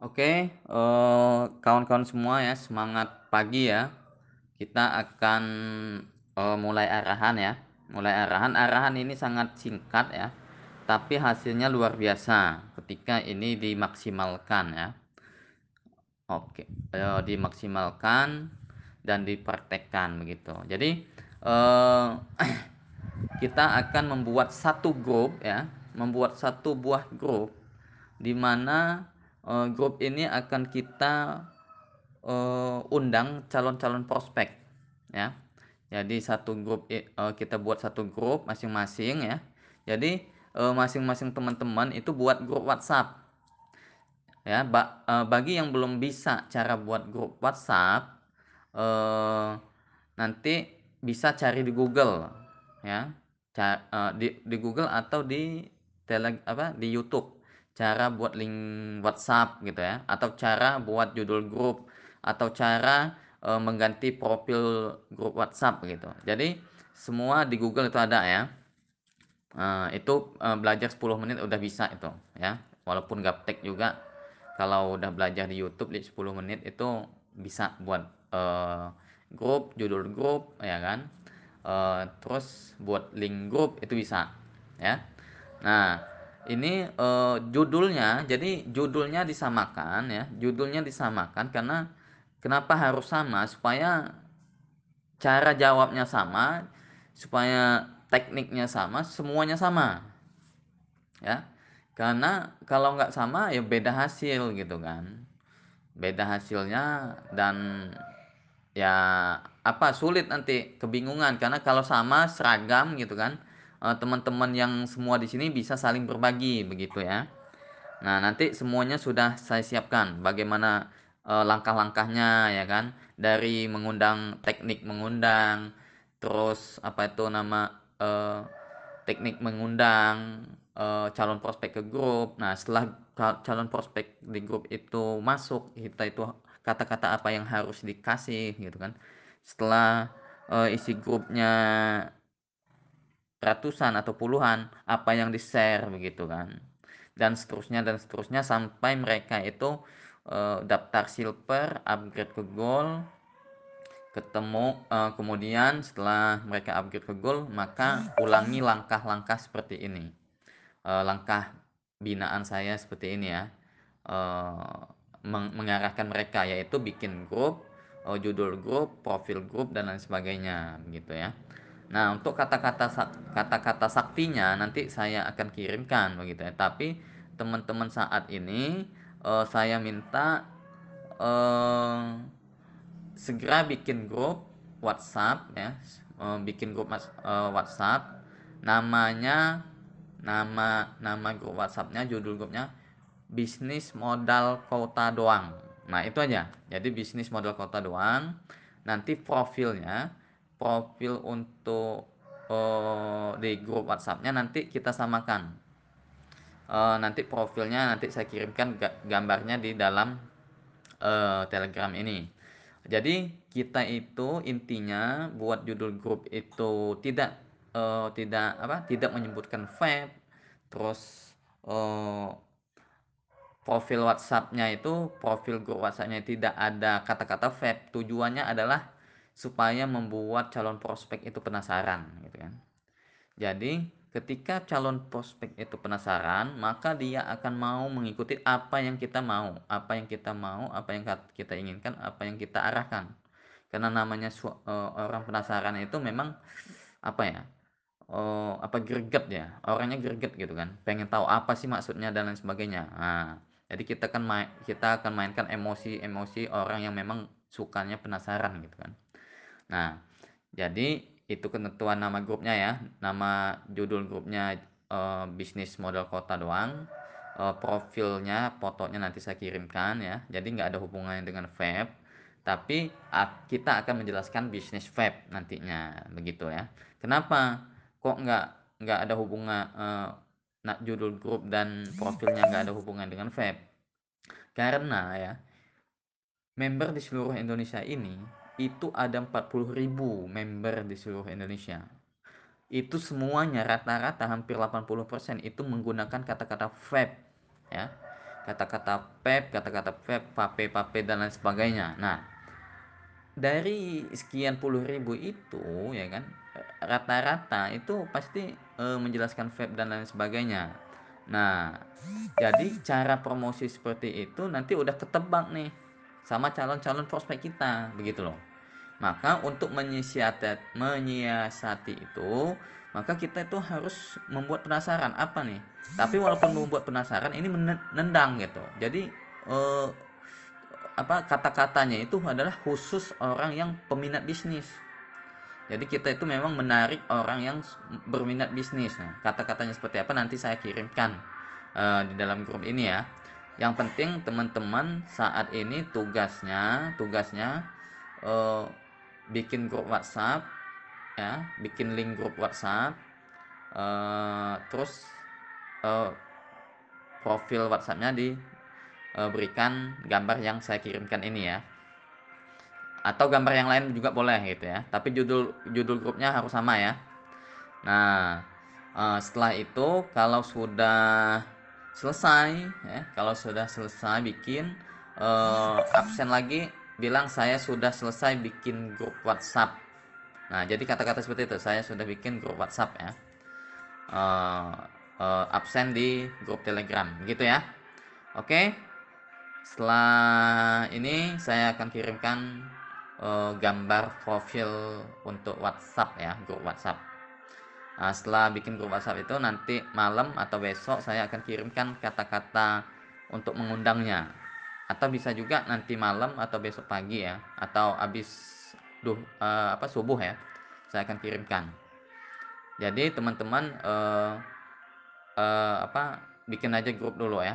Oke, eee, kawan-kawan semua ya, semangat pagi ya. Kita akan, eee, mulai arahan ya, mulai arahan. Arahan ini sangat singkat ya, tapi hasilnya luar biasa ketika ini dimaksimalkan ya. Oke, eee, dimaksimalkan dan dipraktekkan begitu. Jadi, eee, kita akan membuat satu grup ya, membuat satu buah grup di mana, eee, grup ini akan kita, eee, undang calon-calon prospek ya. Jadi satu grup eee, kita buat satu grup masing-masing ya. Jadi, eee, masing-masing teman-teman itu buat grup WhatsApp. Ya, ba eee, bagi yang belum bisa cara buat grup WhatsApp, eee, nanti bisa cari di Google ya, ca eee, di di Google atau di tele apa, di YouTube, cara buat link WhatsApp gitu ya, atau cara buat judul grup, atau cara, eee, mengganti profil grup WhatsApp gitu. Jadi semua di Google itu ada ya. Eee, itu, eee, belajar 10 menit udah bisa itu ya, walaupun gaptek juga kalau udah belajar di YouTube di 10 menit itu bisa buat, eee, grup, judul grup ya kan, eee, terus buat link grup itu bisa ya. Nah ini, eee, judulnya jadi judulnya disamakan ya, judulnya disamakan karena kenapa harus sama, supaya cara jawabnya sama, supaya tekniknya sama, semuanya sama. Ya, karena kalau nggak sama ya beda hasil gitu kan. Beda hasilnya dan ya apa, sulit nanti, kebingungan karena kalau sama seragam gitu kan, teman-teman yang semua di sini bisa saling berbagi begitu ya. Nah nanti semuanya sudah saya siapkan bagaimana, eee, langkah-langkahnya ya kan, dari mengundang teknik mengundang, terus apa itu nama, eee, teknik mengundang, eee, calon prospek ke grup. Nah setelah ca calon prospek di grup itu masuk, kita itu kata-kata apa yang harus dikasih gitu kan. Setelah, eee, isi grupnya ratusan atau puluhan, apa yang di-share begitu kan. Dan seterusnya dan seterusnya sampai mereka itu, eee, daftar silver, upgrade ke gold, ketemu eee, kemudian setelah mereka upgrade ke gold, maka ulangi langkah-langkah seperti ini. Eee, langkah binaan saya seperti ini ya, eee, meng mengarahkan mereka yaitu bikin grup, judul grup, profil grup, dan lain sebagainya gitu ya. Nah untuk kata-kata kata-kata saktinya nanti saya akan kirimkan begitu ya, tapi teman-teman saat ini, eee, saya minta, eee, segera bikin grup WhatsApp ya, eee, bikin grup eee, WhatsApp, namanya nama nama grup WhatsApp-nya, judul grupnya, bisnis modal kota doang. Nah itu aja, jadi bisnis modal kota doang, nanti profilnya, profil untuk, eee, di grup WhatsApp-nya nanti kita samakan. Eee, nanti profilnya nanti saya kirimkan ga gambarnya di dalam, eee, Telegram ini. Jadi kita itu intinya buat judul grup itu tidak, eee, tidak apa, tidak menyebutkan vape, terus, eee, profil WhatsApp-nya itu, profil grup WhatsApp-nya tidak ada kata-kata vape, tujuannya adalah supaya membuat calon prospek itu penasaran gitu kan. Jadi ketika calon prospek itu penasaran, maka dia akan mau mengikuti apa yang kita mau, apa yang kita mau, apa yang kita inginkan, apa yang kita arahkan. Karena namanya su eee, orang penasaran itu memang apa ya, eee, apa, greget ya, orangnya greget gitu kan, pengen tahu apa sih maksudnya dan lain sebagainya. Nah, jadi kita kan mai kita akan mainkan emosi-emosi orang yang memang sukanya penasaran gitu kan. Nah, jadi itu ketentuan nama grupnya ya, nama judul grupnya, eee, bisnis modal kota doang, eee, profilnya, fotonya nanti saya kirimkan ya, jadi nggak ada hubungannya dengan vape, tapi kita akan menjelaskan bisnis vape nantinya, begitu ya. Kenapa? Kok nggak nggak ada hubungan eee, na judul grup dan profilnya nggak ada hubungan dengan vape? Karena ya member di seluruh Indonesia ini, itu ada 40.000 member di seluruh Indonesia. Itu semuanya rata-rata hampir 80% itu menggunakan kata-kata vape ya. kata-kata pep, kata-kata pep, pape, pape dan lain sebagainya. Nah, dari sekian puluh ribu itu ya kan rata-rata itu pasti e, menjelaskan vape dan lain sebagainya. Nah, jadi cara promosi seperti itu nanti udah ketebak nih sama calon-calon prospek kita, begitu loh. Maka untuk menyiasati, menyiasati itu, maka kita itu harus membuat penasaran apa nih. Tapi walaupun membuat penasaran, ini menendang gitu. Jadi eh, apa kata-katanya itu adalah khusus orang yang peminat bisnis. Jadi kita itu memang menarik orang yang berminat bisnis. Nah, kata-katanya seperti apa nanti saya kirimkan uh, di dalam grup ini ya. Yang penting teman-teman saat ini tugasnya, tugasnya uh, bikin grup WhatsApp, ya, bikin link grup WhatsApp, uh, terus uh, profil WhatsAppnya di uh, berikan gambar yang saya kirimkan ini ya. Atau gambar yang lain juga boleh gitu ya. Tapi judul judul grupnya harus sama ya. Nah uh, setelah itu kalau sudah selesai ya kalau sudah selesai bikin uh, absen lagi bilang saya sudah selesai bikin grup WhatsApp. Nah jadi kata-kata seperti itu saya sudah bikin grup WhatsApp ya. Uh, uh, absen di grup Telegram gitu ya. Oke setelah ini saya akan kirimkan uh, gambar profil untuk WhatsApp ya grup WhatsApp. Nah, setelah bikin grup WhatsApp itu nanti malam atau besok saya akan kirimkan kata-kata untuk mengundangnya atau bisa juga nanti malam atau besok pagi ya. Atau habis duh uh, apa subuh ya saya akan kirimkan. Jadi teman-teman uh, uh, apa bikin aja grup dulu ya